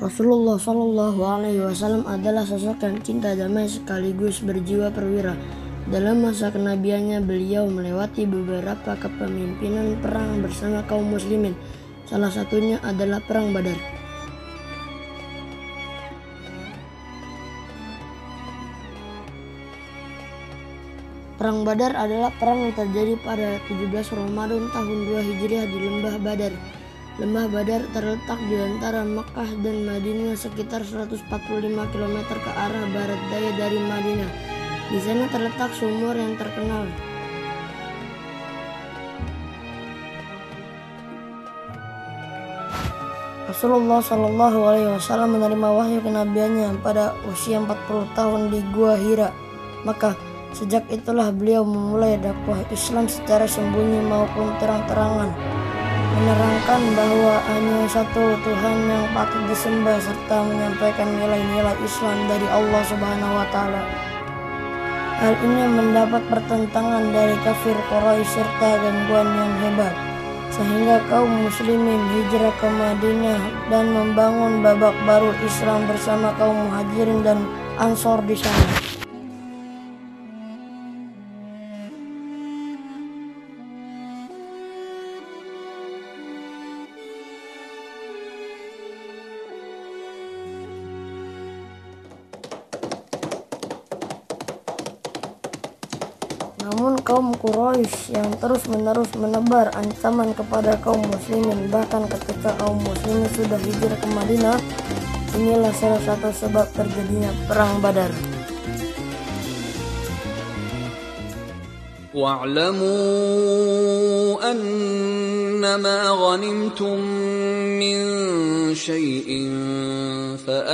Rasulullah Shallallahu Alaihi Wasallam adalah sosok yang cinta damai sekaligus berjiwa perwira. Dalam masa kenabiannya, beliau melewati beberapa kepemimpinan perang bersama kaum muslimin. Salah satunya adalah Perang Badar. Perang Badar adalah perang yang terjadi pada 17 Ramadan tahun 2 Hijriah di Lembah Badar. Lembah Badar terletak di antara Makkah dan Madinah sekitar 145 km ke arah barat daya dari Madinah. Di sana terletak sumur yang terkenal. Rasulullah Shallallahu Alaihi Wasallam menerima wahyu kenabiannya pada usia 40 tahun di Gua Hira. Maka sejak itulah beliau memulai dakwah Islam secara sembunyi maupun terang-terangan menerangkan bahwa hanya satu Tuhan yang patut disembah serta menyampaikan nilai-nilai Islam dari Allah Subhanahu wa taala. Hal ini mendapat pertentangan dari kafir Quraisy serta gangguan yang hebat sehingga kaum muslimin hijrah ke Madinah dan membangun babak baru Islam bersama kaum muhajirin dan ansor di sana. Namun kaum Quraisy yang terus-menerus menebar ancaman kepada kaum muslimin bahkan ketika kaum muslimin sudah hijrah ke Madinah, inilah salah satu sebab terjadinya perang Badar. واعلموا أنما غنمتم من شيء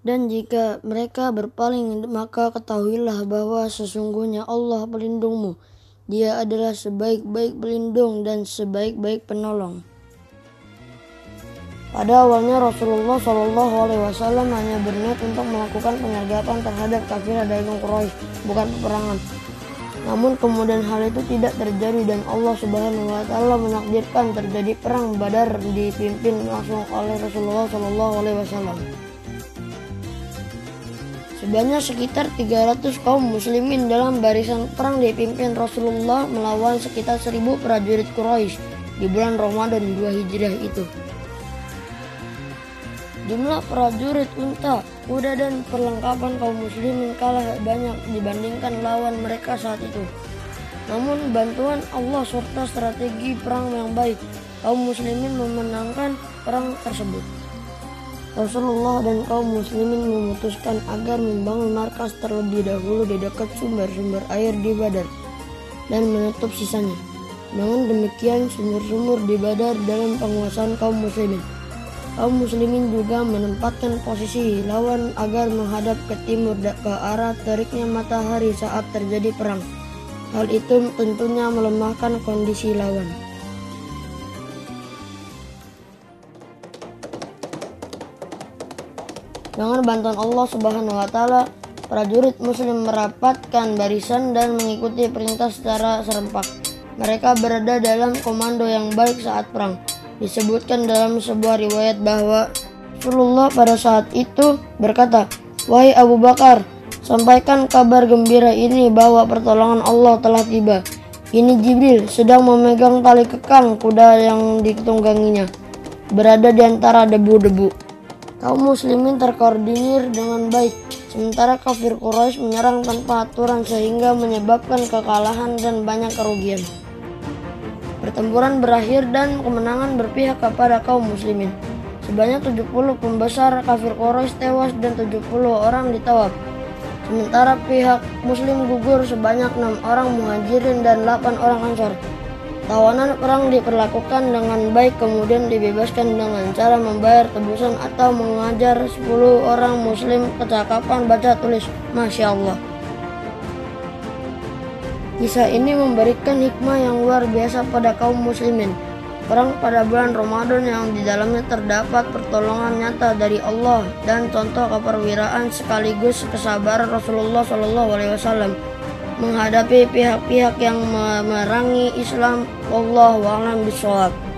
dan jika mereka berpaling maka ketahuilah bahwa sesungguhnya Allah pelindungmu. Dia adalah sebaik-baik pelindung dan sebaik-baik penolong. Pada awalnya Rasulullah Shallallahu Alaihi Wasallam hanya berniat untuk melakukan penyergapan terhadap kafir dagang Quraisy, bukan peperangan. Namun kemudian hal itu tidak terjadi dan Allah Subhanahu Wa Taala menakdirkan terjadi perang Badar dipimpin langsung oleh Rasulullah Shallallahu Alaihi Wasallam. Sebanyak sekitar 300 kaum muslimin dalam barisan perang dipimpin Rasulullah melawan sekitar 1000 prajurit Quraisy di bulan Ramadan 2 Hijriah itu. Jumlah prajurit unta, kuda dan perlengkapan kaum muslimin kalah banyak dibandingkan lawan mereka saat itu. Namun bantuan Allah serta strategi perang yang baik, kaum muslimin memenangkan perang tersebut. Rasulullah dan kaum muslimin memutuskan agar membangun markas terlebih dahulu di dekat sumber-sumber air di Badar dan menutup sisanya. Dengan demikian sumur-sumur di Badar dalam penguasaan kaum muslimin kaum muslimin juga menempatkan posisi lawan agar menghadap ke timur ke arah teriknya matahari saat terjadi perang. Hal itu tentunya melemahkan kondisi lawan. Dengan bantuan Allah Subhanahu wa taala, prajurit muslim merapatkan barisan dan mengikuti perintah secara serempak. Mereka berada dalam komando yang baik saat perang. Disebutkan dalam sebuah riwayat bahwa Rasulullah pada saat itu berkata, Wahai Abu Bakar, sampaikan kabar gembira ini bahwa pertolongan Allah telah tiba. Ini Jibril sedang memegang tali kekang kuda yang ditungganginya, berada di antara debu-debu. Kaum muslimin terkoordinir dengan baik Sementara kafir Quraisy menyerang tanpa aturan sehingga menyebabkan kekalahan dan banyak kerugian. Pertempuran berakhir dan kemenangan berpihak kepada kaum muslimin. Sebanyak 70 pembesar kafir Quraisy tewas dan 70 orang ditawaf. Sementara pihak muslim gugur sebanyak 6 orang muhajirin dan 8 orang ansor. Tawanan perang diperlakukan dengan baik kemudian dibebaskan dengan cara membayar tebusan atau mengajar 10 orang muslim kecakapan baca tulis. Masya Allah. Kisah ini memberikan hikmah yang luar biasa pada kaum muslimin. Perang pada bulan Ramadan yang di dalamnya terdapat pertolongan nyata dari Allah dan contoh keperwiraan sekaligus kesabaran Rasulullah Shallallahu Alaihi Wasallam menghadapi pihak-pihak yang memerangi Islam. Allah a'lam bishawab.